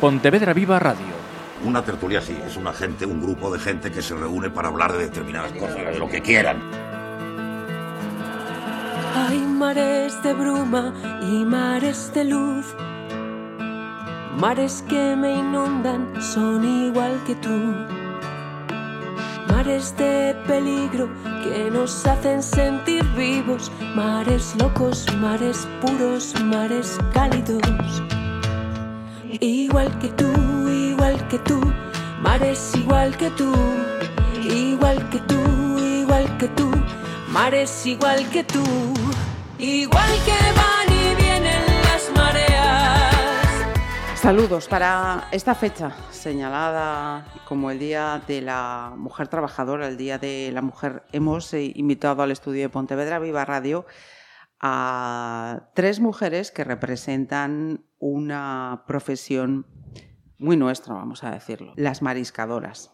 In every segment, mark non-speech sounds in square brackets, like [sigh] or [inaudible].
Pontevedra Viva Radio. Una tertulia sí, es una gente, un grupo de gente que se reúne para hablar de determinadas cosas, de lo que quieran. Hay mares de bruma y mares de luz. Mares que me inundan son igual que tú. Mares de peligro que nos hacen sentir vivos. Mares locos, mares puros, mares cálidos. Igual que tú, igual que tú. Mares igual que tú. Igual que tú, igual que tú. Mares igual que tú. Igual que van y vienen las mareas. Saludos para esta fecha señalada como el Día de la Mujer Trabajadora, el Día de la Mujer. Hemos eh, invitado al estudio de Pontevedra Viva Radio a tres mujeres que representan una profesión muy nuestra, vamos a decirlo, las mariscadoras.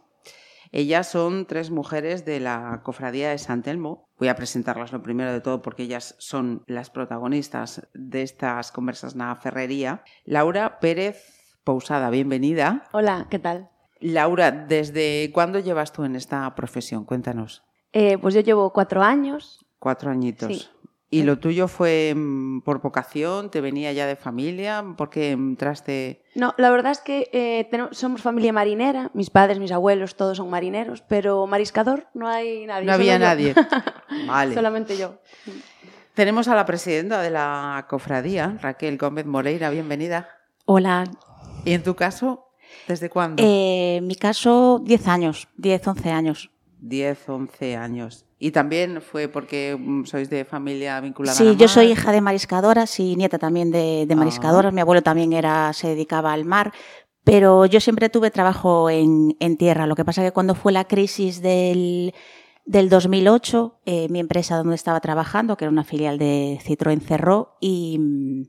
Ellas son tres mujeres de la Cofradía de San Telmo. Voy a presentarlas lo primero de todo porque ellas son las protagonistas de estas conversas na ferrería. Laura Pérez Pousada, bienvenida. Hola, ¿qué tal? Laura, ¿desde cuándo llevas tú en esta profesión? Cuéntanos. Eh, pues yo llevo cuatro años. Cuatro añitos. Sí. ¿Y lo tuyo fue mm, por vocación? ¿Te venía ya de familia? ¿Por qué entraste...? No, la verdad es que eh, tenemos- somos familia marinera, mis padres, mis abuelos, todos son marineros, pero mariscador no hay nadie. No había yo. nadie. [laughs] Vale. Solamente yo. Tenemos a la presidenta de la cofradía, Raquel Gómez Moreira, bienvenida. Hola, ¿Y en tu caso, desde cuándo? eh, en mi caso 10 años, 10, 11 años. 10, 11 años. ¿Y también fue porque mm, sois de familia vinculada a Sí, la yo soy mar? hija de mariscadoras y nieta también de, de Ah. mariscadoras. Mi abuelo también era, se dedicaba al mar, pero yo siempre tuve trabajo en, en tierra. Lo que pasa que cuando fue la crisis del, del 2008, eh, mi empresa donde estaba trabajando, que era una filial de Citroën, cerró y,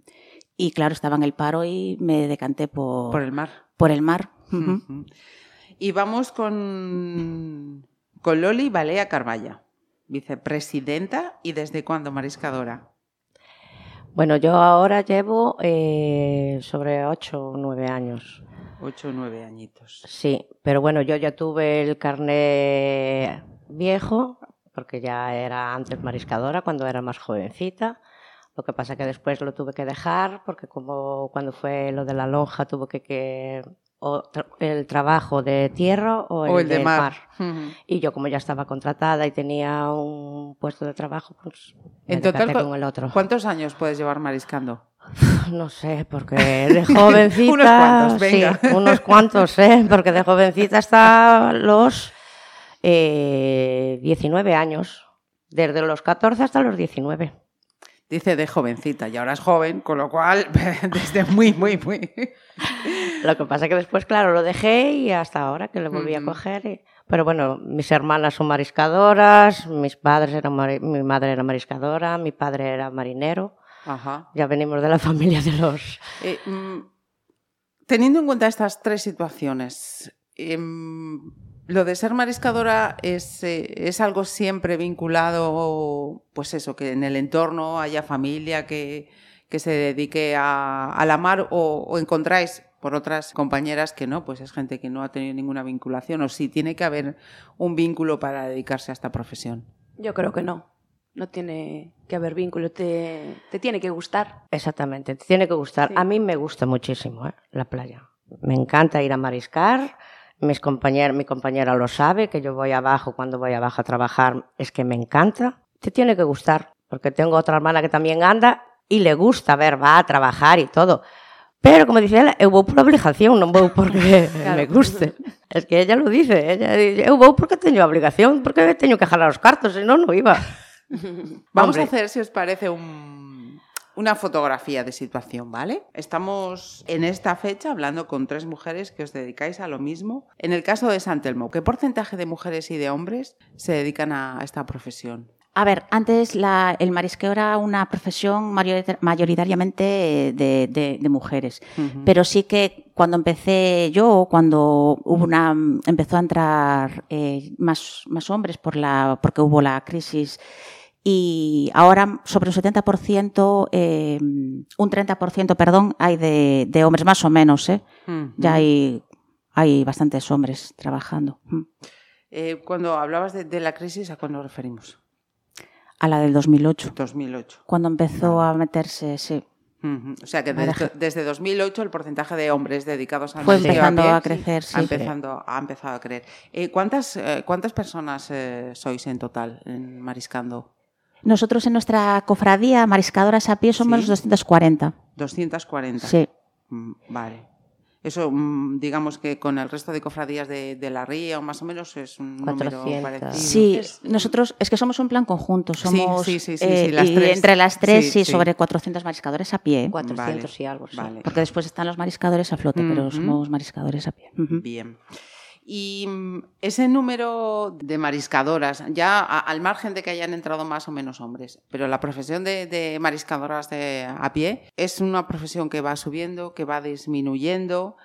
y claro, estaba en el paro y me decanté por, Por el mar. por el mar. Y vamos con, con Loli Balea Carvalla, vicepresidenta y desde cuándo mariscadora. Bueno, yo ahora llevo eh, sobre 8 o 9 años. 8 o 9 añitos. Sí, pero bueno, yo ya tuve el carné viejo, porque ya era antes mariscadora cuando era más jovencita. Lo que pasa que después lo tuve que dejar, porque como cuando fue lo de la lonja tuve que... que o tra- el trabajo de tierra o el, O el de mar. Y yo como ya estaba contratada y tenía un puesto de trabajo, pues me En total, con el otro. ¿cuántos años puedes llevar mariscando? No sé, porque de [laughs] jovencita. Unos cuantos, venga. Sí, [laughs] unos cuantos, ¿eh? Porque de jovencita hasta los eh, 19 años. Desde los 14 hasta los 19. Dice de jovencita y ahora es joven, con lo cual, [laughs] desde muy, muy, muy... Lo que pasa que después, claro, lo dejé y hasta ahora que lo volví Ujú. a coger. y- Pero bueno, mis hermanas son mariscadoras, mis padres eran mari- mi madre era mariscadora, mi padre era marinero. Ajá. Ya venimos de la [laughs] familia de los... Eh, mm, teniendo en cuenta estas tres situaciones, em, lo de ser mariscadora es, eh, es algo siempre vinculado, pues eso, que en el entorno haya familia que, que se dedique a, a la mar o, o encontráis por otras compañeras que no, pues es gente que no ha tenido ninguna vinculación o sí tiene que haber un vínculo para dedicarse a esta profesión. Yo creo que no. No tiene que haber vínculo, te, te tiene que gustar. Exactamente, te tiene que gustar. Sí. A mí me gusta muchísimo ¿eh? la playa. Me encanta ir a mariscar. Mis compañeros, mi compañera lo sabe, que yo voy abajo, cuando voy abajo a trabajar, es que me encanta. Te tiene que gustar, porque tengo otra hermana que también anda y le gusta ver, va a trabajar y todo. Pero como dice eu vou por obligación, non vou porque [laughs] me guste. Es que ella lo dice, ella dice, eu vou porque teño obligación, porque teño que jalar os cartos, senón non iba. [laughs] Vamos Hombre. a hacer, si os parece, un- una fotografía de situación, ¿vale? Estamos en esta fecha hablando con tres mujeres que os dedicáis a lo mismo. En el caso de San Telmo, ¿qué porcentaje de mujeres y de hombres se dedican a esta profesión? A ver, antes la- el marisqueo era una profesión mayorita- mayoritariamente de, de- de mujeres, pero sí que cuando empecé yo, cuando hubo una, empezó a entrar eh, más, más hombres por la, porque hubo la crisis y ahora sobre un 70%, eh, un 30%, perdón, hay de, de hombres, más o menos, ¿eh? Ya hay, hay bastantes hombres trabajando. Eh, cuando hablabas de, de la crisis, ¿a cuándo nos referimos? A la del 2008, 2008. cuando empezó a meterse, sí. O sea que desde, desde 2008 el porcentaje de hombres dedicados al Fue empezando pie a crecer, sí. ha empezando, ha empezado a creer. Eh, ¿cuántas, eh, ¿Cuántas personas eh, sois en total en Mariscando? Nosotros en nuestra cofradía, mariscadoras a pie, somos Sí. 240. 240. Sí. Mm, Vale. Eso, mm, digamos que con el resto de cofradías de, de la ría, o más o menos, es un número 400. parecido. Sí, Es- nosotros es que somos un plan conjunto, somos sí, sí, sí, eh, sí, las y tres. entre las tres sí. sobre 400 mariscadores a pie, ¿eh? 400 y algo, sí. Vale. porque después están los mariscadores a flote, pero Ujú. somos mariscadores a pie. Bien. Y mm, ese número de mariscadoras, ya a- al margen de que hayan entrado más o menos hombres, pero la profesión de, de mariscadoras de, a pie es una profesión que va subiendo, que va disminuyendo.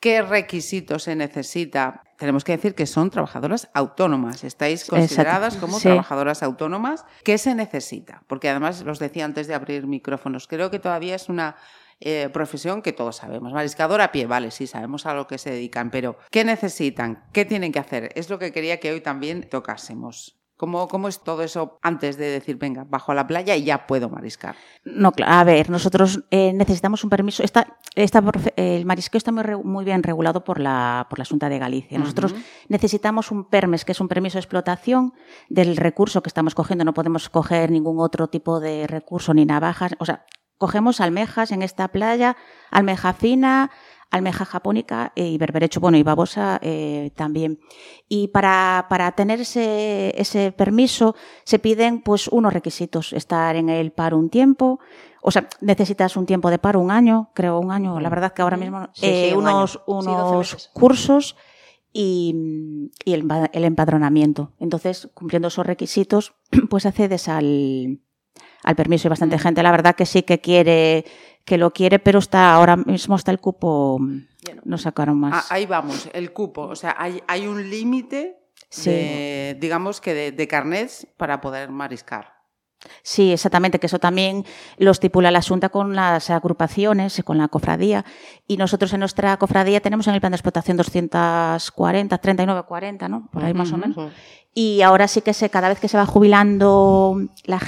¿Qué requisitos se necesita? Tenemos que decir que son trabajadoras autónomas. Estáis Exacto. consideradas como Sí. trabajadoras autónomas. ¿Qué se necesita? Porque además, los decía antes de abrir micrófonos, creo que todavía es una eh, profesión que todos sabemos. Mariscador a pie, vale, sí, sabemos a lo que se dedican, pero ¿qué necesitan? ¿Qué tienen que hacer? Es lo que quería que hoy también tocásemos. ¿Cómo, cómo es todo eso antes de decir, venga, bajo a la playa y ya puedo mariscar? No, cla- a ver, nosotros eh, necesitamos un permiso. Esta, esta el marisqueo está muy, bien regulado por la, por la Junta de Galicia. Nosotros necesitamos un PERMES, que es un permiso de explotación del recurso que estamos cogiendo. No podemos coger ningún otro tipo de recurso ni navajas. O sea, cogemos almejas en esta playa, almeja fina, almeja japónica y berberecho, bueno, y babosa eh, también. Y para, para tener ese, ese permiso se piden pues unos requisitos, estar en el paro un tiempo, o sea, necesitas un tiempo de paro, un año, creo un año, la verdad que ahora mismo, Sí, eh, sí, un unos, Sí, 12 unos cursos y, y el, el empadronamiento. Entonces, cumpliendo esos requisitos, [clears throat] pues accedes al, al permiso. Y bastante gente, la verdad que sí que quiere, que lo quiere, pero está ahora mismo está el cupo, no sacaron Ah, más. ahí vamos, el cupo. O sea, hay, hay un límite, Sí. de, digamos que de, de carnets para poder mariscar. Sí, exactamente, que eso también lo estipula la Junta con las agrupaciones, con la cofradía. Y nosotros en nuestra cofradía tenemos en el plan de explotación 240, 39, 40, ¿no? Por ahí más o menos. Y ahora sí que se, cada vez que se va jubilando, la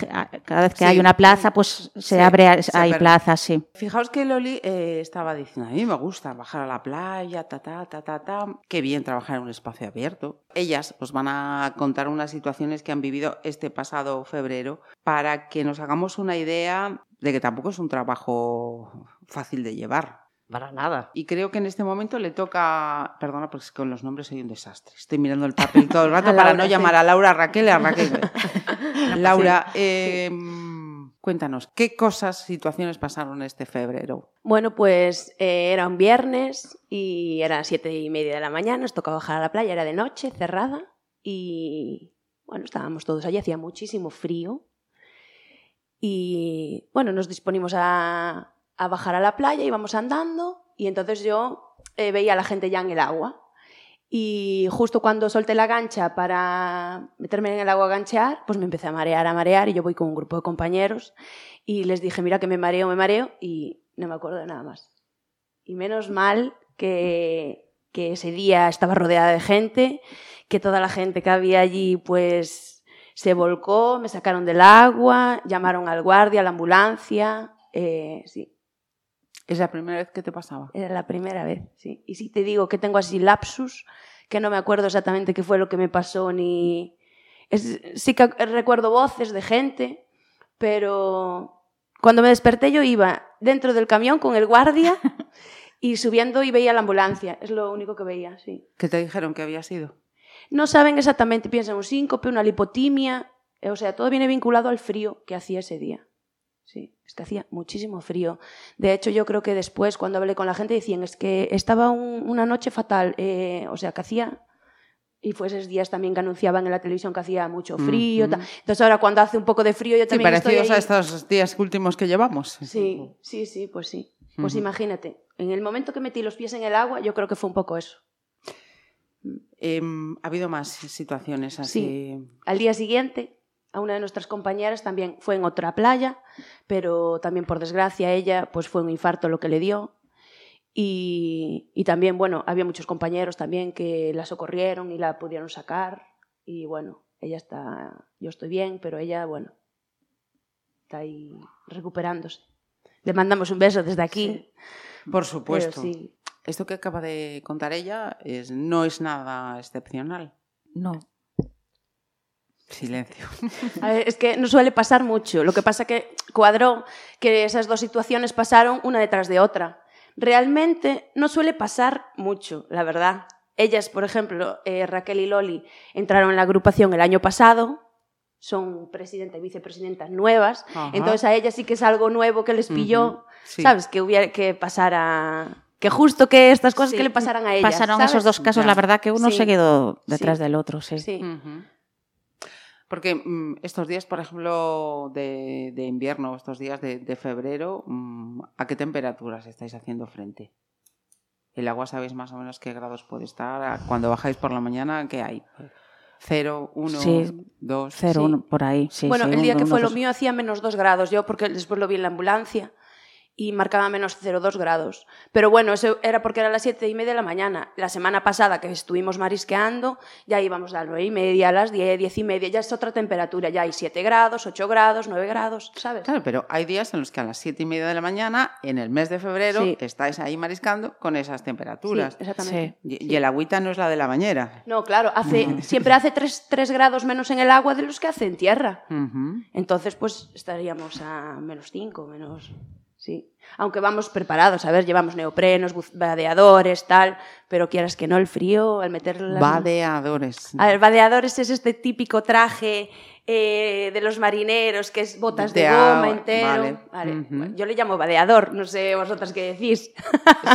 cada vez que Sí. hay una plaza, pues se Sí, abre, se hay plazas, sí. Fijaos que Loli eh, estaba diciendo, a mí me gusta bajar a la playa, ta, ta, ta, ta, ta. Qué bien trabajar en un espacio abierto. Ellas os van a contar unas situaciones que han vivido este pasado febrero para que nos hagamos una idea de que tampoco es un trabajo fácil de llevar. Para nada. Y creo que en este momento le toca, perdona, porque con los nombres soy un desastre. Estoy mirando el papel todo el [laughs] rato para Laura, no sí. llamar a Laura, Raquel a Raquel. [laughs] Laura, eh, cuéntanos, ¿qué cosas, situaciones pasaron este febrero? Bueno, pues eh, era un viernes y eran siete y media de la mañana, nos tocaba bajar a la playa, era de noche, cerrada, y bueno, estábamos todos allí, hacía muchísimo frío. Y bueno, nos disponimos a, a bajar a la playa, íbamos andando, y entonces yo eh, veía a la gente ya en el agua. Y justo cuando solté la gancha para meterme en el agua a ganchear, pues me empecé a marear, a marear, y yo voy con un grupo de compañeros y les dije, mira que me mareo, me mareo, y no me acuerdo de nada más. Y menos mal que, que ese día estaba rodeada de gente, que toda la gente que había allí pues se volcó, me sacaron del agua, llamaron al guardia, a la ambulancia, eh, sí, ¿Es la primera vez que te pasaba? era la primera vez, sí. Y sí te digo que tengo así lapsus, que no me acuerdo exactamente qué fue lo que me pasó, ni... Es- sí que recuerdo voces de gente, pero cuando me desperté yo iba dentro del camión con el guardia [laughs] y subiendo y veía la ambulancia. Es lo único que veía, sí. ¿Qué te dijeron que había sido? No saben exactamente, piensan un síncope, una lipotimia, eh, o sea, todo viene vinculado al frío que hacía ese día. Sí, es que hacía muchísimo frío. De hecho, yo creo que después, cuando hablé con la gente, decían, es que estaba un- una noche fatal, eh, o sea, que hacía... Y fue esos días también que anunciaban en la televisión que hacía mucho frío. Entonces ahora cuando hace un poco de frío yo Sí, también estoy parecidos a ahí. estos días últimos que llevamos. Sí, sí, sí, pues sí. Pues imagínate, en el momento que metí los pies en el agua, yo creo que fue un poco eso. Em, ha habido más situaciones así. Al día siguiente a una de nuestras compañeras también fue en otra playa, pero también por desgracia ella pues fue un infarto lo que le dio. Y, y también, bueno, había muchos compañeros también que la socorrieron y la pudieron sacar. Y bueno, ella está, yo estoy bien, pero ella, bueno, está ahí recuperándose. Le mandamos un beso desde aquí. Por supuesto. Pero sí. Esto que acaba de contar ella es, no es nada excepcional. No. Silencio. [laughs] A ver, es que no suele pasar mucho. Lo que pasa que cuadró que esas dos situaciones pasaron una detrás de otra. Realmente no suele pasar mucho, la verdad. Ellas, por ejemplo, eh, Raquel y Loli, entraron en la agrupación el año pasado, son presidenta y vicepresidenta nuevas, Ajá. entonces a ellas sí que es algo nuevo que les pilló, sí. ¿sabes? Que hubiera que pasara, que justo que estas cosas Sí, que le pasaran a ellas. Pasaron ¿sabes? esos dos casos, Ya. la verdad que uno Sí. se quedó detrás Sí. del otro, sí. Sí. Ujú. Porque mm, estos días, por ejemplo, de, de invierno, estos días de, de febrero, mm, ¿a qué temperaturas estáis haciendo frente? ¿El agua sabéis más o menos qué grados puede estar? ¿A- Cuando bajáis por la mañana, ¿qué hay? ¿Cero, uno, Sí, dos? Cero, Sí. uno, por ahí. Sí, bueno, sí, el día uno, que uno, fue lo dos. mío hacía menos 2 grados, yo porque después lo vi en la ambulancia y marcaba menos 0,2 grados. Pero bueno, eso era porque era las 7 y media de la mañana. La semana pasada que estuvimos marisqueando, ya íbamos a las 9 y media, a las 10, 10 y media, ya es otra temperatura, ya hay 7 grados, 8 grados, 9 grados, ¿sabes? Claro, pero hay días en los que a las siete y media de la mañana, en el mes de febrero, Sí. estáis ahí mariscando con esas temperaturas. Sí, exactamente. Y, y el agüita no es la de la bañera. No, claro, hace, [laughs] siempre hace 3, 3 grados menos en el agua de los que hace en tierra. Entonces, pues estaríamos a menos 5, menos... Sí. Aunque vamos preparados, a ver, llevamos neoprenos, vadeadores, tal, pero quieras que no, el frío, al meter las... Vadeadores. A ver, vadeadores es este típico traje eh, de los marineros, que es botas de, De goma agua, entero. vale. Bueno, Yo le llamo vadeador, no sé vosotras qué decís.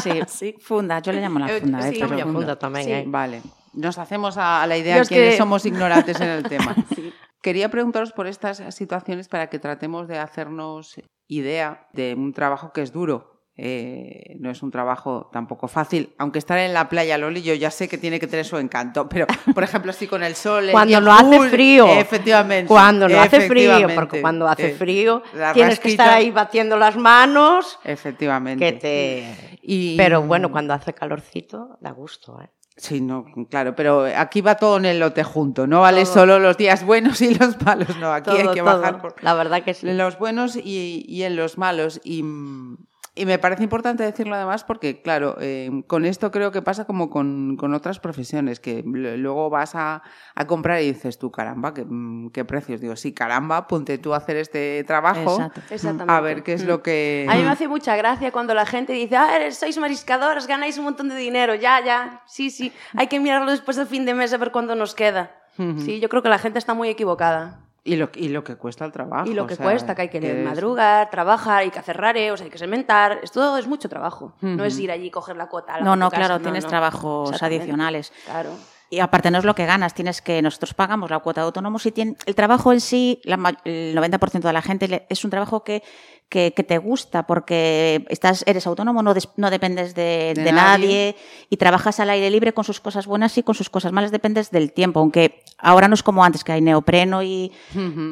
[laughs] Sí, funda, yo le llamo la funda. sí, eh, Yo funda tamén, Sí. eh. Vale. Nos hacemos a, la idea quienes que- somos ignorantes en el [laughs] tema. Sí. Quería preguntaros por estas situaciones para que tratemos de hacernos idea de un trabajo que es duro. Eh, no es un trabajo tampoco fácil, aunque estar en la playa, Loli, yo ya sé que tiene que tener su encanto, pero por ejemplo, así con el sol. Cuando no hace frío. Efectivamente. Cuando no hace frío, porque cuando hace Eh, frío tienes que estar ahí batiendo las manos. Efectivamente. Que te... Y- Pero bueno, cuando hace calorcito, da gusto, ¿eh? Sí, no, claro, pero aquí va todo en el lote junto, no vale Todo. solo los días buenos y los malos, no, aquí hay que todo. bajar por La verdad que sí. en los buenos y, y en los malos. Y, mm, y me parece importante decirlo además porque, claro, eh, con esto creo que pasa como con, con otras profesiones, que luego vas a, a comprar y dices tú, caramba, qué, mm, qué precios. Digo, sí, caramba, ponte tú a hacer este trabajo Exacto. A ver qué es lo que... A mí me hace mucha gracia cuando la gente dice, ah, eres- sois mariscadores, ganáis un montón de dinero. Ya, ya, sí, sí. Hay que mirarlo después del fin de mes a ver cuánto nos queda. Sí, yo creo que la gente está muy equivocada. Y lo, y lo que cuesta el trabajo. Y lo o que sea, cuesta, que hay que madrugar, trabajar, hay que hacer rareos, hay que sementar. Esto es mucho trabajo. No es ir allí y coger la cuota. la No, no, claro, tienes trabajos adicionales. Claro. Y aparte no es lo que ganas, tienes que nosotros pagamos la cuota de autónomos y tiene, el trabajo en sí, la el 90% de la gente es un trabajo que, que, que te gusta porque estás, eres autónomo, no, des- no dependes de, De de nadie. nadie. y trabajas al aire libre con sus cosas buenas y con sus cosas malas, dependes del tiempo, aunque ahora no es como antes que hay neopreno y...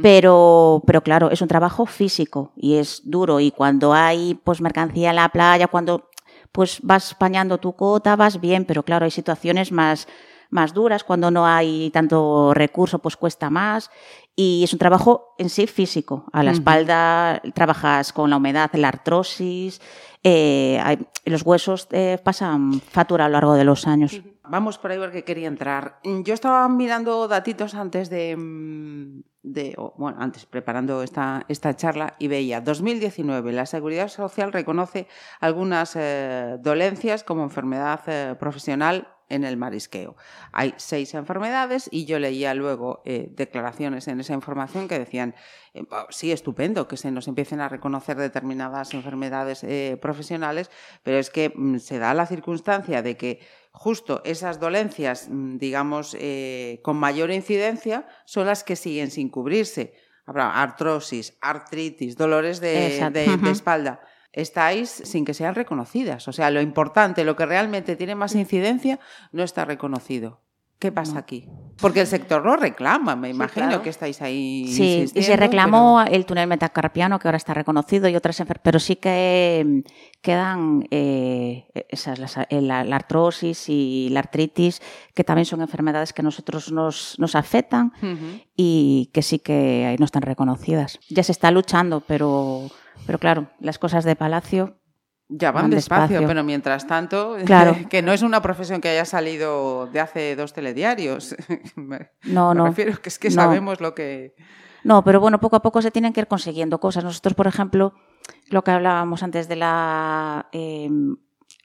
Pero, pero claro, es un trabajo físico y es duro y cuando hay pues mercancía en la playa, cuando pues vas pañando tu cota, vas bien, pero claro, hay situaciones más, más duras, cuando no hay tanto recurso, pues cuesta más. Y es un trabajo en sí físico. A la espalda trabajas con la humedad, la artrosis, eh, hay- los huesos eh, pasan factura a lo largo de los años. Vamos por ahí porque quería entrar. Yo estaba mirando datitos antes de, mm, de bueno, antes preparando esta, esta charla y veía 2019 la Seguridad Social reconoce algunas eh, dolencias como enfermedad profesional en el marisqueo. Hay seis enfermedades y yo leía luego eh, declaraciones en esa información que decían, eh, "Oh, sí, estupendo que se nos empiecen a reconocer determinadas enfermedades eh, profesionales, pero es que mm, se da la circunstancia de que justo esas dolencias, mm, digamos, con mayor incidencia, son las que siguen sin cubrirse. Habrá artrosis, artritis, dolores de, espalda. Estáis sin que sean reconocidas. O sea, lo importante, lo que realmente tiene más incidencia, no está reconocido. ¿Qué pasa aquí? Porque el sector lo reclama, me imagino claro. que estáis ahí. Sí, y se reclamó el túnel metacarpiano, que ahora está reconocido, y otras pero sí que mm, quedan eh, esas, eh, la, la artrosis y la artritis, que también son enfermedades que a nosotros nos, nos afectan pero- y que sí que ahí no están reconocidas. Ya se está luchando, pero, pero claro, las cosas de Palacio Ya van Van despacio, despacio. pero mientras tanto, [laughs] Claro. que no es una profesión que haya salido de hace dos telediarios. [laughs] me, no, me no. refiero que es que No. sabemos lo que... No, pero bueno, poco a poco se tienen que ir consiguiendo cosas. Nosotros, por ejemplo, lo que hablábamos antes de la... eh,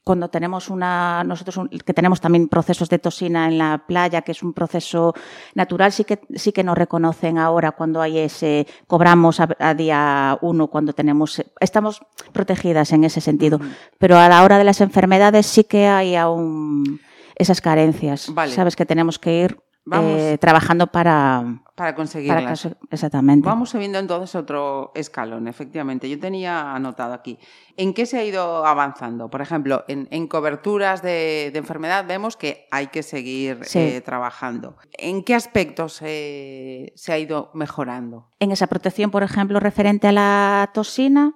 cuando tenemos una... Nosotros un- que tenemos también procesos de toxina en la playa, que es un proceso natural, sí que, sí que nos reconocen ahora cuando hay ese... Cobramos a, a día uno cuando tenemos... Estamos protegidas en ese sentido. Pero a la hora de las enfermedades sí que hay aún esas carencias. Vale. Sabes que tenemos que ir Vamos. eh, trabajando para... Para para conseguirlas. exactamente. Vamos subiendo entonces otro escalón, efectivamente. Yo tenía anotado aquí. ¿En qué se ha ido avanzando? Por ejemplo, en, en coberturas de, de enfermedad vemos que hay que seguir Sí. eh, trabajando. ¿En qué aspectos eh, se ha ido mejorando? en esa protección, por ejemplo, referente a la toxina.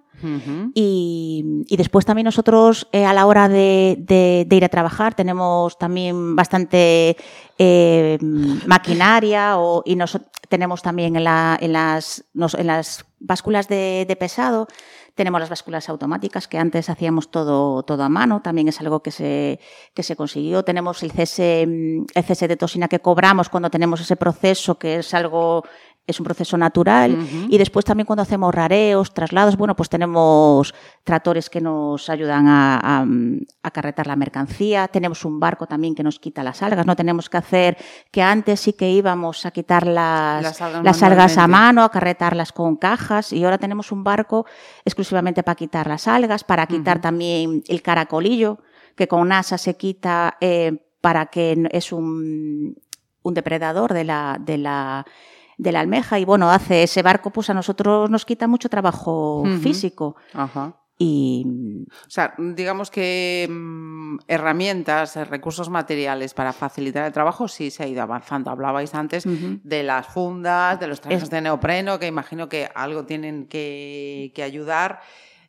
Y, y después también nosotros eh, a la hora de, de- ir a trabajar tenemos también bastante eh, maquinaria o, y nos, tenemos también en, la- en las, nos- en las básculas de, pesado, tenemos las básculas automáticas que antes hacíamos todo, todo a mano, también es algo que se, que se consiguió. Tenemos el cese, el cese de toxina que cobramos cuando tenemos ese proceso que es algo es un proceso natural. Y después también cuando hacemos rareos, traslados, bueno, pues tenemos tractores que nos ayudan a, a, a carretar la mercancía, tenemos un barco también que nos quita las algas, no tenemos que hacer que antes sí que íbamos a quitar las, Las algas las algas a mano, a carretarlas con cajas. Y ahora tenemos un barco exclusivamente para quitar las algas, para quitar también el caracolillo, que con NASA se quita eh, para que es un, un depredador de la, de la de la almeja y bueno, hace ese barco pues a nosotros nos quita mucho trabajo físico Ajá. y O sea, digamos que mm, herramientas, eh, recursos materiales para facilitar el trabajo sí se ha ido avanzando. Hablabais antes de las fundas, de los trajes Es- de neopreno, que imagino que algo tienen que, que ayudar.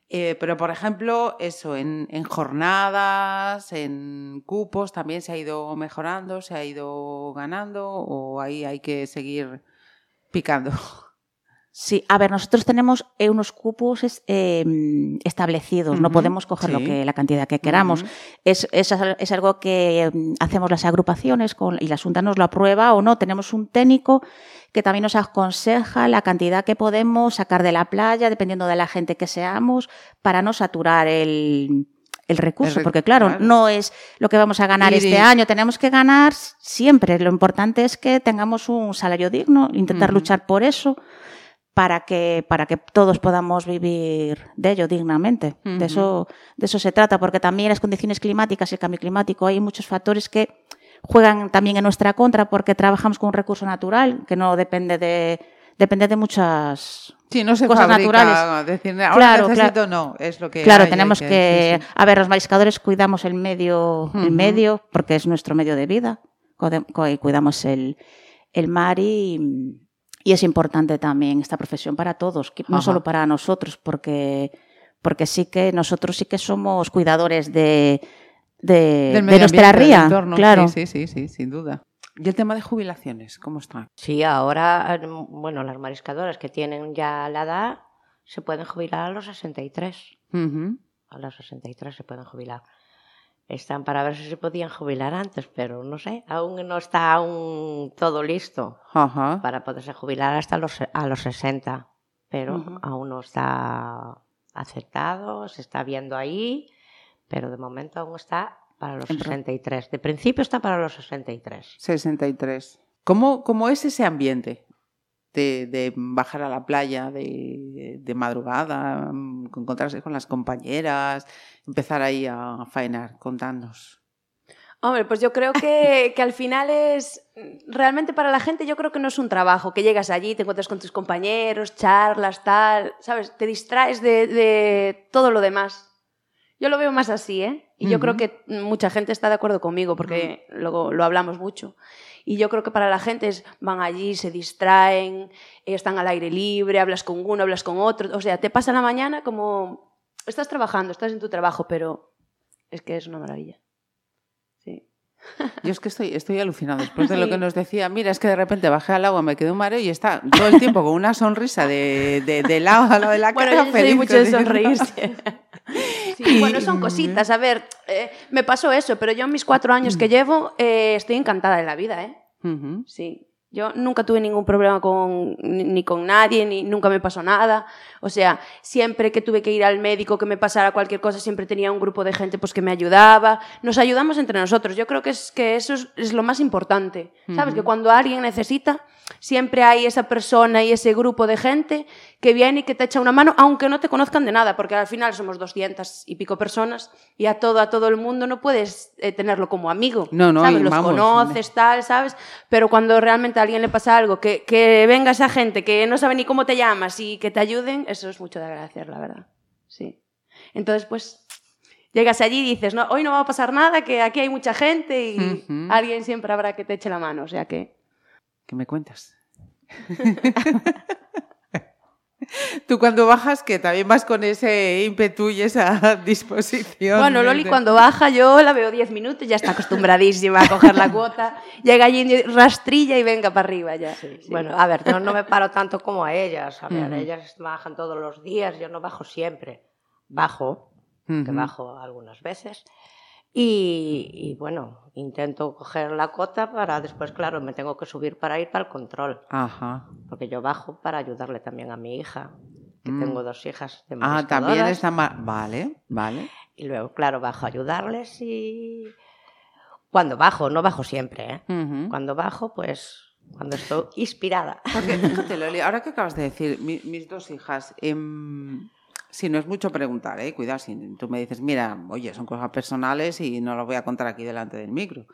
Eh, pero, por ejemplo, eso, en, en jornadas, en cupos, también se ha ido mejorando, se ha ido ganando, o ahí hay que seguir picando. [laughs] Sí, a ver, nosotros tenemos eh, unos cupos eh, establecidos, no podemos coger lo que, la cantidad que queramos. Es, es, al- es algo que mm, hacemos las agrupaciones con, y la Junta nos lo aprueba o no. Tenemos un técnico que también nos aconseja la cantidad que podemos sacar de la playa, dependiendo de la gente que seamos, para no saturar el, el recurso. El porque claro, claro. no es lo que vamos a ganar este año, tenemos que ganar siempre. Lo importante es que tengamos un salario digno, intentar luchar por eso para que, para que todos podamos vivir de ello dignamente. De, eso, de eso se trata, porque también las condiciones climáticas y el cambio climático hay muchos factores que juegan también en nuestra contra porque trabajamos con un recurso natural que no depende de, depende de muchas Sí, no se cosas fabrica, naturales. decir, ahora Claro, necesito, no, es lo que Claro, hay, hay tenemos que, sí, sí. a ver, los mariscadores cuidamos el medio, el medio, porque es nuestro medio de vida, cuidamos el, el mar y, y es importante también esta profesión para todos, no Ajá. solo para nosotros, porque, porque sí que nosotros sí que somos cuidadores de, de, Del de nuestra ría, claro. Sí, sí, sí, sí, sin duda. ¿Y el tema de jubilaciones? ¿Cómo está? Sí, ahora, eh, bueno, las mariscadoras que tienen ya la edad se pueden jubilar a los 63. Ujú. A los 63 se pueden jubilar. Están para ver si se podían jubilar antes, pero no sé, aún no está aún todo listo para poderse jubilar hasta los, a los 60, pero aún no está aceptado, se está viendo ahí, pero de momento aún está para los En pro- 63. De principio está para los 63. 63. ¿Cómo, cómo es ese ambiente de, de bajar a la playa de, de madrugada, mm, encontrarse con las compañeras, empezar ahí a faenar? Contadnos. Hombre, pues yo creo que, que al final es, realmente para la gente yo creo que no es un trabajo, que llegas allí, te encuentras con tus compañeros, charlas, tal, ¿sabes? Te distraes de, de todo lo demás. Yo lo veo más así, ¿eh? Y yo creo que mucha gente está de acuerdo conmigo porque luego lo hablamos mucho. Y yo creo que para la gente es, van allí, se distraen, están al aire libre, hablas con uno, hablas con otro. O sea, te pasa la mañana como estás trabajando, estás en tu trabajo, pero es que es una maravilla. Sí. Yo es que estoy, estoy alucinado después de lo [laughs] que nos decía. Mira, es que de repente bajé al agua, me quedé un mareo y está todo el tiempo con una sonrisa de, de, de lado a lo de la cara. Bueno, yo soy feliz, mucho de sonreírse. Bueno, son cositas. A ver, eh, me pasó eso, pero yo en mis cuatro años que llevo eh, estoy encantada de la vida, ¿eh? Sí. Yo nunca tuve ningún problema con, ni, con nadie, ni nunca me pasó nada. O sea, siempre que tuve que ir al médico, que me pasara cualquier cosa, siempre tenía un grupo de gente pues, que me ayudaba. Nos ayudamos entre nosotros. Yo creo que, es, que eso es, es lo más importante. ¿Sabes? Que cuando alguien necesita, siempre hay esa persona y ese grupo de gente que viene y que te echa una mano, aunque no te conozcan de nada, porque al final somos 200 y pico personas y a todo, a todo el mundo no puedes eh, tenerlo como amigo. No, no, ¿sabes? Los vamos, conoces, tal, ¿sabes? Pero cuando realmente a alguien le pasa algo, que, que venga esa gente que no sabe ni cómo te llamas y que te ayuden, eso es mucho de agradecer, la verdad. Sí. Entonces, pues, llegas allí y dices, no, hoy no va a pasar nada, que aquí hay mucha gente y alguien siempre habrá que te eche la mano, o sea que... ¿Qué me cuentas? [laughs] Tú cuando bajas, que también vas con ese ímpetu y esa [laughs] disposición. Bueno, Loli cuando baja yo la veo 10 minutos, ya está acostumbradísima a coger la cuota, llega allí rastrilla y venga para arriba ya. Sí. Bueno, a ver, yo no me [laughs] paro tanto como a ellas. A ver, Ujú. ellas bajan todos los días, yo no bajo siempre. Bajo, que Ujú. bajo algunas veces. Y, y, bueno, intento coger la cota para después, claro, me tengo que subir para ir para el control. Ajá. Porque yo bajo para ayudarle también a mi hija, que Mm. tengo dos hijas de Ah, también mariscadoras. está mal. Vale, vale. Y luego, claro, bajo a ayudarles y... Cuando bajo, no bajo siempre, ¿eh? Cuando bajo, pues cuando estoy inspirada. Porque, [laughs] fíjate, Loli, ahora que acabas de decir, mi- mis dos hijas, em, sí, no es mucho preguntar, ¿eh? Cuidado, si tú me dices, mira, oye, son cosas personales y no lo voy a contar aquí delante del micro.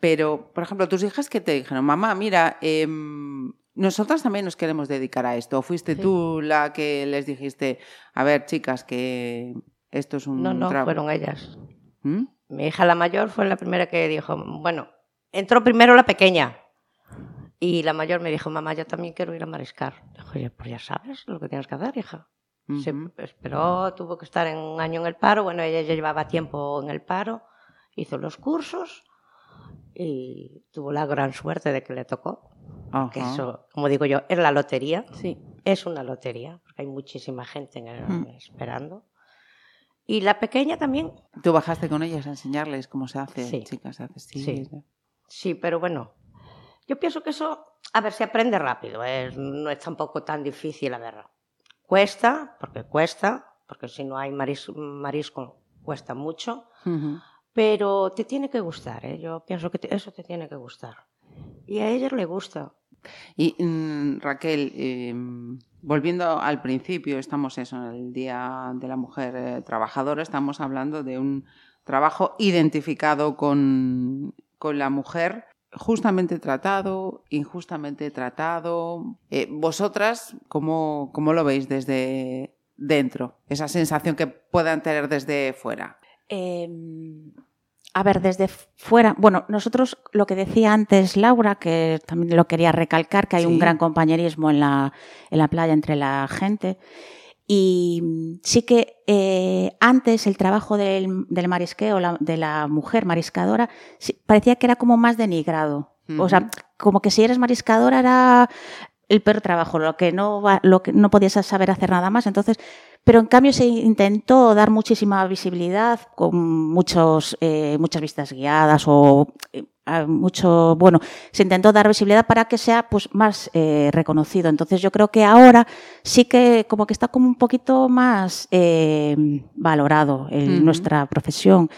Pero, por ejemplo, tus hijas que te dijeron, mamá, mira, em, nosotras también nos queremos dedicar a esto. ¿O fuiste Sí. tú la que les dijiste, a ver, chicas, que esto es un No, no, trabajo"? fueron ellas. ¿Mm? Mi hija la mayor fue la primera que dijo, bueno, entró primero la pequeña. Y la mayor me dijo, mamá, yo también quiero ir a mariscar. Dijo, oye, pues ya sabes lo que tienes que hacer, hija. Se esperó, tuvo que estar en un año en el paro. Bueno, ella ya llevaba tiempo en el paro, hizo los cursos y tuvo la gran suerte de que le tocó. Que eso, como digo yo, es la lotería. Sí. Es una lotería, porque hay muchísima gente en el- esperando. Y la pequeña también, ¿Tú bajaste con ellas a enseñarles cómo se hace, Sí. chicas? Hace, sí, Sí. pero bueno, yo pienso que eso, a ver, se aprende rápido, ¿eh? no es tampoco tan difícil, a ver. Cuesta, porque cuesta, porque si no hay maris- marisco, cuesta mucho, pero te tiene que gustar, ¿eh? yo pienso que te- eso te tiene que gustar. Y a ellos le gusta. Y mm, Raquel, eh, volviendo al principio, estamos eso, en el Día de la Mujer eh, Trabajadora, estamos hablando de un trabajo identificado con, con la mujer, justamente tratado, injustamente tratado. Eh, vosotras, ¿cómo, ¿cómo lo veis desde dentro? Esa sensación que puedan tener desde fuera. Eh, a ver, desde fuera, bueno, nosotros lo que decía antes Laura, que también lo quería recalcar, que hay Sí. un gran compañerismo en la, en la playa entre la gente. Y sí que eh, antes el trabajo del, del marisqueo, la- de la mujer mariscadora, sí, parecía que era como más denigrado. O sea, como que si eres mariscadora era el peor trabajo, lo que no va- lo que no podías saber hacer nada más. Entonces, pero en cambio se intentó dar muchísima visibilidad con muchos, eh, muchas vistas guiadas o eh, mucho, bueno, se intentó dar visibilidad para que sea pues más eh, reconocido. Entonces yo creo que ahora sí que como que está como un poquito más eh, valorado en nuestra profesión,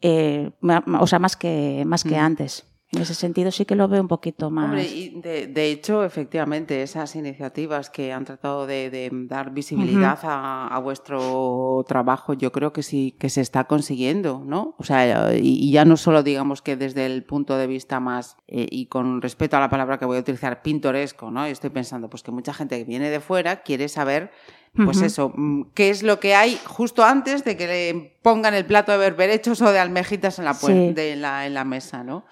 eh, o sea, más que, más que Ujú. antes. En ese sentido sí que lo veo un poquito más. Hombre, y de, de hecho, efectivamente, esas iniciativas que han tratado de, de dar visibilidad a, a vuestro trabajo, yo creo que sí que se está consiguiendo, ¿no? O sea, y, y ya no solo digamos que desde el punto de vista más, eh, y con respeto a la palabra que voy a utilizar, pintoresco, ¿no? Estoy pensando, pues que mucha gente que viene de fuera quiere saber pues eso, mm, ¿qué es lo que hay justo antes de que le pongan el plato de berberechos o de almejitas en la, Sí. de la, en la mesa, ¿no?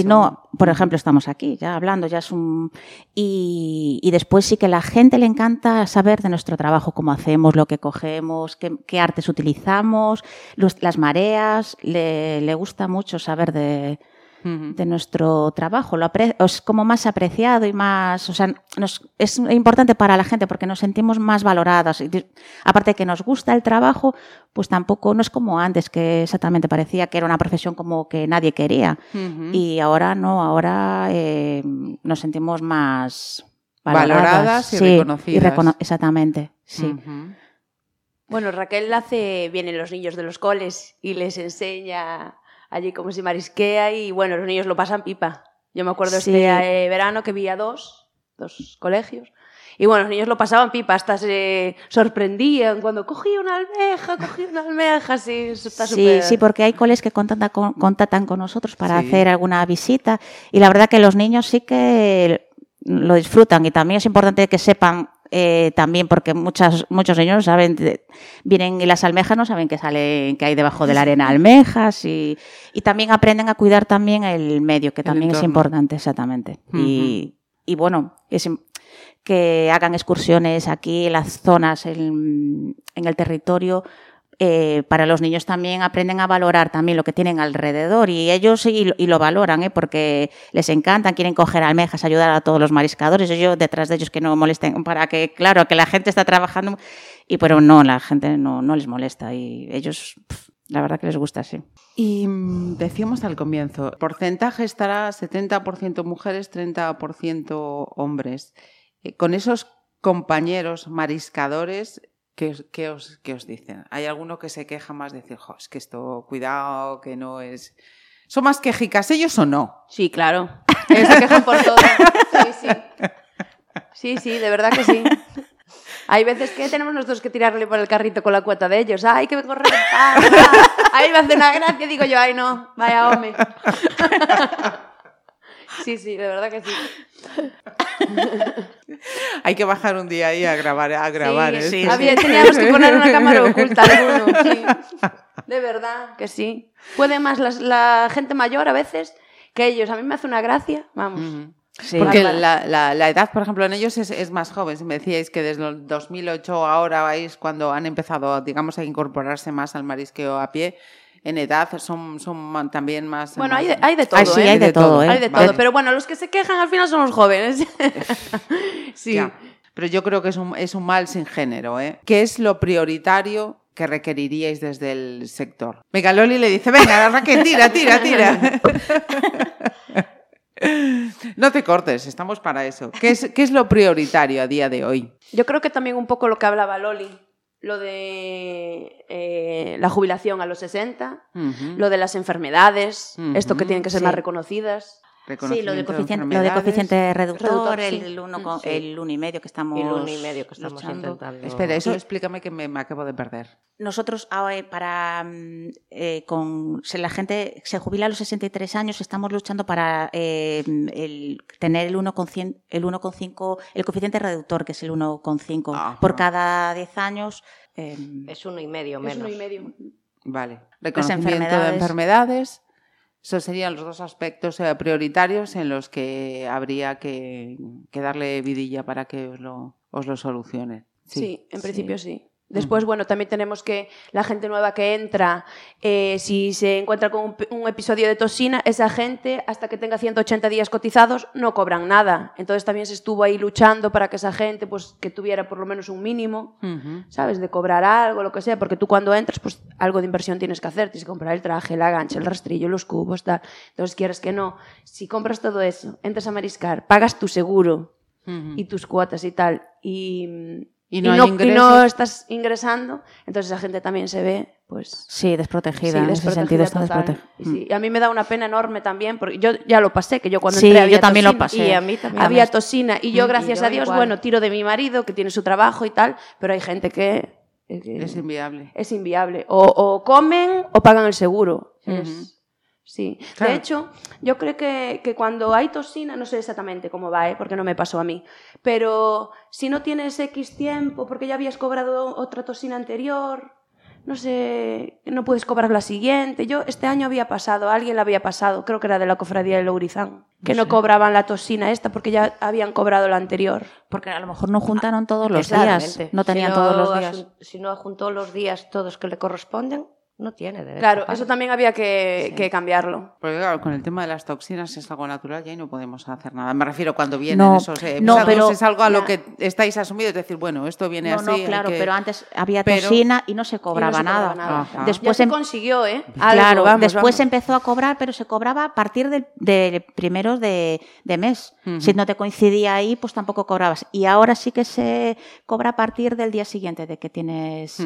Eso- no, por ejemplo, estamos aquí ya hablando, ya es un... Y, y después sí que la gente le encanta saber de nuestro trabajo, cómo hacemos, lo que cogemos, qué, qué artes utilizamos, los- las mareas, le, le gusta mucho saber de, De nuestro trabajo. Lo es como más apreciado y más, o sea, nos- es importante para la gente porque nos sentimos más valoradas. Y aparte de que nos gusta el trabajo, pues tampoco no es como antes que exactamente parecía que era una profesión como que nadie quería. Y ahora no, ahora eh, nos sentimos más Valoradas valoradas, y sí, reconocidas. recono- exactamente, sí. Bueno, Raquel hace, vienen los niños de los coles y les enseña allí cómo se marisquea y bueno, los niños lo pasan pipa. Yo me acuerdo Sí. este eh, verano que vi a dos, dos colegios. Y bueno, los niños lo pasaban pipa, hasta se sorprendían cuando cogí una almeja, cogí una almeja, sí, eso está Sí, súper... sí, porque hay coles que contactan con, contactan con nosotros para Sí. hacer alguna visita y la verdad que los niños sí que lo disfrutan y también es importante que sepan eh, también porque muchas, muchos niños saben, vienen y las almejas no saben que salen, que hay debajo de la arena almejas y, y también aprenden a cuidar también el medio, que El también es importante, exactamente. y, y bueno, es que hagan excursiones aquí en las zonas, en, en el territorio, eh, para los niños también aprenden a valorar también lo que tienen alrededor y ellos y, y lo valoran, ¿eh? porque les encantan, quieren coger almejas, ayudar a todos los mariscadores, yo detrás de ellos que no molesten, para que, claro, que la gente está trabajando, y pero no, la gente no, no les molesta y ellos, la verdad que les gusta, sí. Y mm, decíamos al comienzo, porcentaje estará 70% mujeres, 30% hombres. Eh, con esos compañeros mariscadores, ¿qué os, qué os- qué os dicen? ¿Hay alguno que se queja más de decir, jo, es que esto, cuidado, que no es... ¿Son más quejicas ellos o no? Sí, claro. [laughs] Que se quejan por todo. Sí, sí. Sí, sí, de verdad que sí. Hay veces que tenemos nosotros que tirarle por el carrito con la cuota de ellos. ¡Ay, que me corre! Ah, ah. Ahí me hace una gracia, digo yo, ¡ay, no! Vaya hombre. [laughs] Sí, sí, de verdad que sí. [laughs] Hay que bajar un día ahí a grabar, a grabar. ¿eh? sí, Había- teníamos que poner una cámara [laughs] oculta alguno, sí. De verdad que sí. Puede más la gente mayor a veces que ellos. A mí me hace una gracia, vamos. Sí. Porque la, la- la edad, por ejemplo, en ellos es, es más joven. Si me decíais que desde el 2008 ahora vais cuando han empezado, digamos, a incorporarse más al marisqueo a pie, en edad son, son también más... Bueno, más- hay de, hay de todo, sí, ¿eh? hay de todo, ¿eh? Hay de Vale. todo, pero bueno, los que se quejan al final son los jóvenes. [laughs] sí. Ya. Pero yo creo que es un, es un mal sin género. ¿eh? ¿Qué es lo prioritario que requeriríais desde el sector? Venga, Loli le dice, venga, Raquel, tira, tira, tira. [laughs] No te cortes, estamos para eso. ¿Qué es, ¿Qué es lo prioritario a día de hoy? Yo creo que también un poco lo que hablaba Loli, lo de eh, la jubilación a los 60, Ujú. lo de las enfermedades, esto que tienen que ser sí. más reconocidas. Sí, lo de Reconocimiento coficiente, lo de coficiente reductor, Reductor, el, sí. el uno, con- Sí. el uno y medio que estamos el uno y medio que estamos luchando. intentando. Espera, eso Sí. explícame que me, me acabo de perder. Nosotros ahora, eh, para mm, eh, con si la gente se jubila a los 63 años, estamos luchando para eh, el, tener el 1,5 el 1,5 el coeficiente reductor, que es el 1,5 Ajá. por cada 10 años. eh, Es uno y medio Es menos. uno y medio. Vale. Reconocimiento de enfermedades. Esos serían los dos aspectos eh, prioritarios en los que habría que, que darle vidilla para que os lo, os lo solucione. Sí, en principio sí. Después, bueno, también tenemos que la gente nueva que entra, eh, si se encuentra con un, episodio de toxina, esa gente, hasta que tenga 180 días cotizados, no cobran nada. Entonces también se estuvo ahí luchando para que esa gente, pues, que tuviera por lo menos un mínimo. ¿sabes? De cobrar algo, lo que sea, porque tú cuando entras, pues algo de inversión tienes que hacer, tienes que comprar el traje, la gancha, el rastrillo, los cubos, tal. Entonces, quieres que no, si compras todo eso, entras a mariscar, pagas tu seguro y tus cuotas y tal, y, Y no, y hay no, y no estás ingresando, entonces esa gente también se ve, pues... Sí, desprotegida. sí, en ese sentido está desprotegida. Y sí, y a mí me da una pena enorme también, porque yo ya lo pasé, que yo cuando Sí, entré yo había también lo tosina. pasé. Y a mí también. Había tosina y yo, Mm, y gracias yo a Dios, igual. bueno, tiro de mi marido, que tiene su trabajo y tal, pero hay gente que... eh, que Es inviable. es inviable. O, o comen o pagan el seguro. Es- Ujú. Sí. Claro. De hecho, yo creo que, que cuando hay tosina, no sé exactamente cómo va, ¿eh? porque no me pasó a mí, pero si no tienes X tiempo, porque ya habías cobrado otra tosina anterior, no sé, no puedes cobrar la siguiente. Yo este año había pasado, alguien la había pasado, creo que era de la cofradía de Lourizán, que no, cobraban la tosina esta porque ya habían cobrado la anterior. Porque a lo mejor no juntaron todos los días. No tenían Si todos los días. Si no juntó los días todos que le corresponden, no tiene derecho. Claro, a eso también había que, que cambiarlo. Porque claro, con el tema de las toxinas es algo natural y ahí no podemos hacer nada. Me refiero cuando vienen No, esos eh, no, pero- es algo a lo que estáis asumidos, es decir, bueno, esto viene No, así. no, claro, que- pero antes había pero- tosina y no se cobraba, no se nada. cobraba nada. Ajá. Ya Después se em- consiguió, ¿eh? Claro, Algo, vamos, después vamos. empezó a cobrar, pero se cobraba a partir del de primeros de, de mes. Si no te coincidía ahí, pues tampoco cobrabas. Y ahora sí que se cobra a partir del día siguiente de que tienes.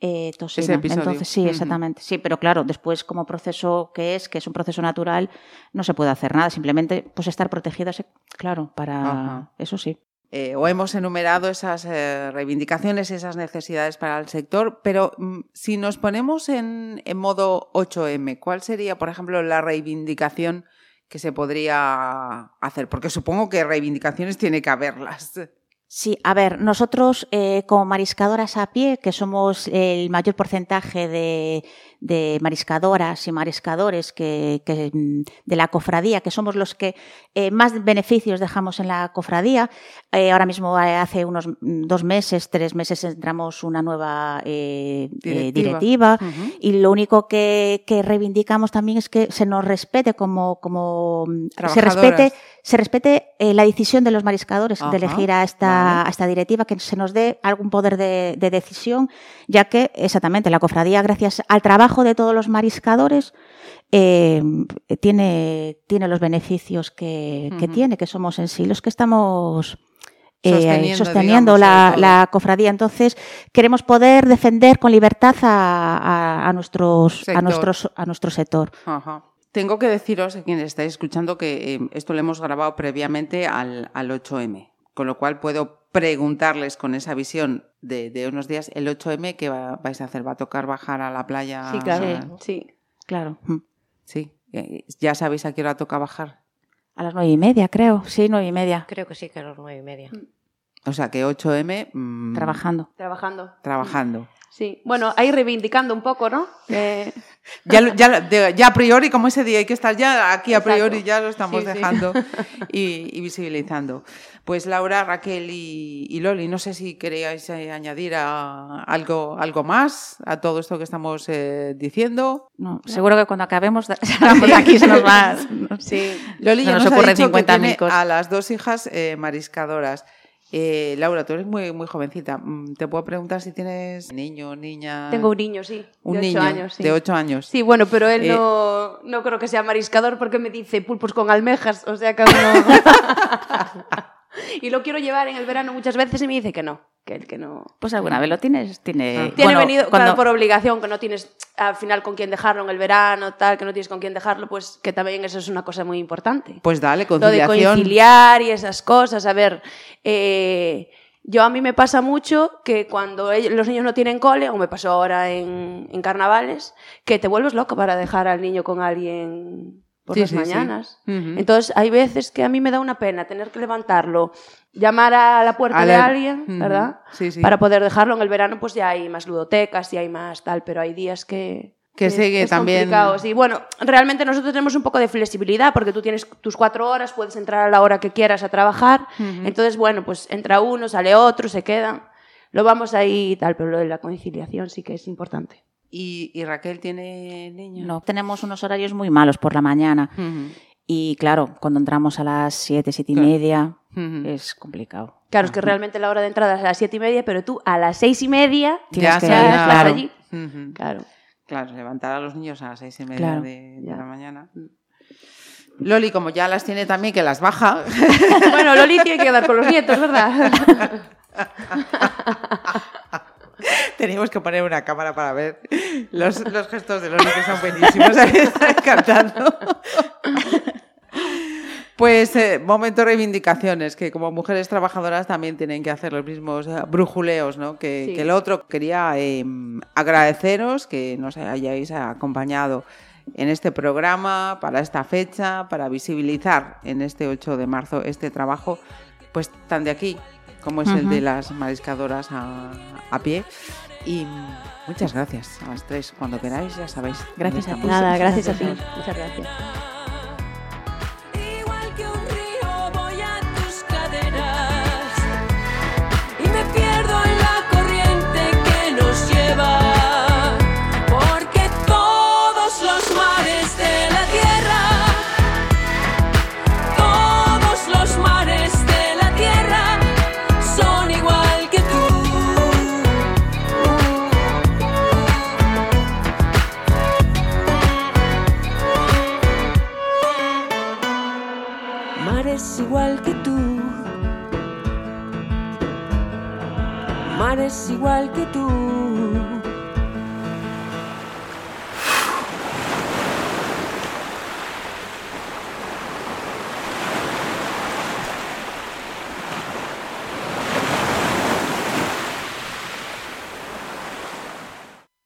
Eh, tosina. Ese episodio. Entonces, sí, exactamente. Sí, pero claro, después como proceso que es, que es un proceso natural, no se puede hacer nada. Simplemente, pues estar protegidas, claro, para Ajá. eso sí. Eh, o hemos enumerado esas eh, reivindicaciones, esas necesidades para el sector, pero mm, si nos ponemos en, en modo 8M, ¿cuál sería, por ejemplo, la reivindicación que se podría hacer? Porque supongo que reivindicaciones tiene que haberlas. Sí, a ver, nosotros eh, como mariscadoras a pie, que somos el mayor porcentaje de, de mariscadoras y mariscadores que, que, mm, de la cofradía, que somos los que eh, más beneficios dejamos en la cofradía. Eh, ahora mismo, eh, hace unos mm, dos meses, tres meses, entramos una nueva eh, eh, directiva. Ujú. Y lo único que, que reivindicamos también es que se nos respete como, como mm, se respete, se respete la decisión de los mariscadores de elegir a esta, a esta directiva, que se nos dé algún poder de, de decisión, ya que exactamente la cofradía, gracias al trabajo de todos los mariscadores, eh, tiene, tiene los beneficios que, tiene, que somos en sí los que estamos eh, Sosteniendo, sosteniendo, digamos, la, cofradía. Entonces, queremos poder defender con libertad a, a- a nuestros, Sector. a, nuestros, a nuestro sector. Ajá. Tengo que deciros, a quienes estáis escuchando, que eh, esto lo hemos grabado previamente al, al 8M, con lo cual puedo preguntarles con esa visión de, de unos días, el 8M, ¿qué va- vais a hacer? ¿Va a tocar bajar a la playa? Sí, claro. Sí. Claro. Sí. Eh, ¿Ya sabéis a qué hora toca bajar? A las nueve y media, creo. Sí, nueve y media. Creo que sí, que a las nueve y media. O sea, que 8M... mm, Trabajando. Trabajando. Trabajando. Sí. Bueno, ahí reivindicando un poco, ¿no? Eh, [laughs] Ya, a priori, como ese día hay que estar ya aquí a Exacto. priori, ya lo estamos Sí, sí. dejando [laughs] y, y visibilizando. Pues Laura, Raquel y, y Loli, no sé si queríais eh, añadir a- algo, algo más a todo esto que estamos eh, diciendo. No, seguro que cuando acabemos [laughs] de, aquí se nos va. sí. Loli Se ya nos nos, ha ocurren dicho que 50.000 tiene cosas. a las dos hijas eh, mariscadoras. Eh, Laura, tú eres muy, muy jovencita. Mm, ¿Te puedo preguntar si tienes niño, niña? Tengo un niño, sí. Un de niño ocho años, sí. de ocho años. Sí, bueno, pero él Eh, no, no creo que sea mariscador porque me dice pulpos con almejas, o sea que no. [laughs] [laughs] y lo quiero llevar en el verano muchas veces y me dice que no, que él que no. Pues alguna vez lo tienes. Tiene, Ah. Tiene bueno, venido cuando- claro, por obligación, que no tienes al final con quién dejarlo en el verano, tal, que no tienes con quién dejarlo, pues que también eso es una cosa muy importante. Pues dale, Lo de conciliación. conciliar y esas cosas. A ver, eh, yo a mí me pasa mucho que cuando ellos- los niños no tienen cole, o me pasó ahora en, en carnavales, que te vuelves loco para dejar al niño con alguien por Sí, las sí, sí. mañanas. Entonces, hay veces que a mí me da una pena tener que levantarlo, llamar a la puerta A de alguien, Ujú. ¿verdad? Sí, sí. Para poder dejarlo en el verano, pues ya hay más ludotecas y hay más tal, pero hay días que... Que sigue es también- complicado, sí. Bueno, realmente nosotros tenemos un poco de flexibilidad porque tú tienes tus cuatro horas, puedes entrar a la hora que quieras a trabajar. Entonces, bueno, pues entra uno, sale otro, se quedan. Lo vamos ahí y tal, pero lo de la conciliación sí que es importante. ¿Y, y Raquel tiene niños? No, tenemos unos horarios muy malos por la mañana. Y claro, cuando entramos a las siete, siete y Claro. media, es complicado. Claro, es que realmente la hora de entrada es a las siete y media, pero tú a las seis y media Tienes Ya que estás claro. allí. Claro. Claro, levantar a los niños a las seis y media Claro, de, de la mañana. Loli, como ya las tiene también, que las baja. [laughs] bueno, Loli tiene que quedar con los nietos, ¿verdad? [laughs] Teníamos que poner una cámara para ver los, los gestos de Loni, que son buenísimos. Está encantando. Pues eh, momento de reivindicaciones, que como mujeres trabajadoras también tienen que hacer los mismos eh, brujuleos ¿no? que, Sí. que el otro. Quería eh, agradeceros que nos hayáis acompañado en este programa, para esta fecha, para visibilizar en este 8 de marzo este trabajo, pues tan de aquí como es el de las mariscadoras a, a pie. Y muchas gracias a las tres. Cuando queráis, ya sabéis. Gracias a ti. estamos. Nada, gracias a ti. Muchas gracias. Igual que tú.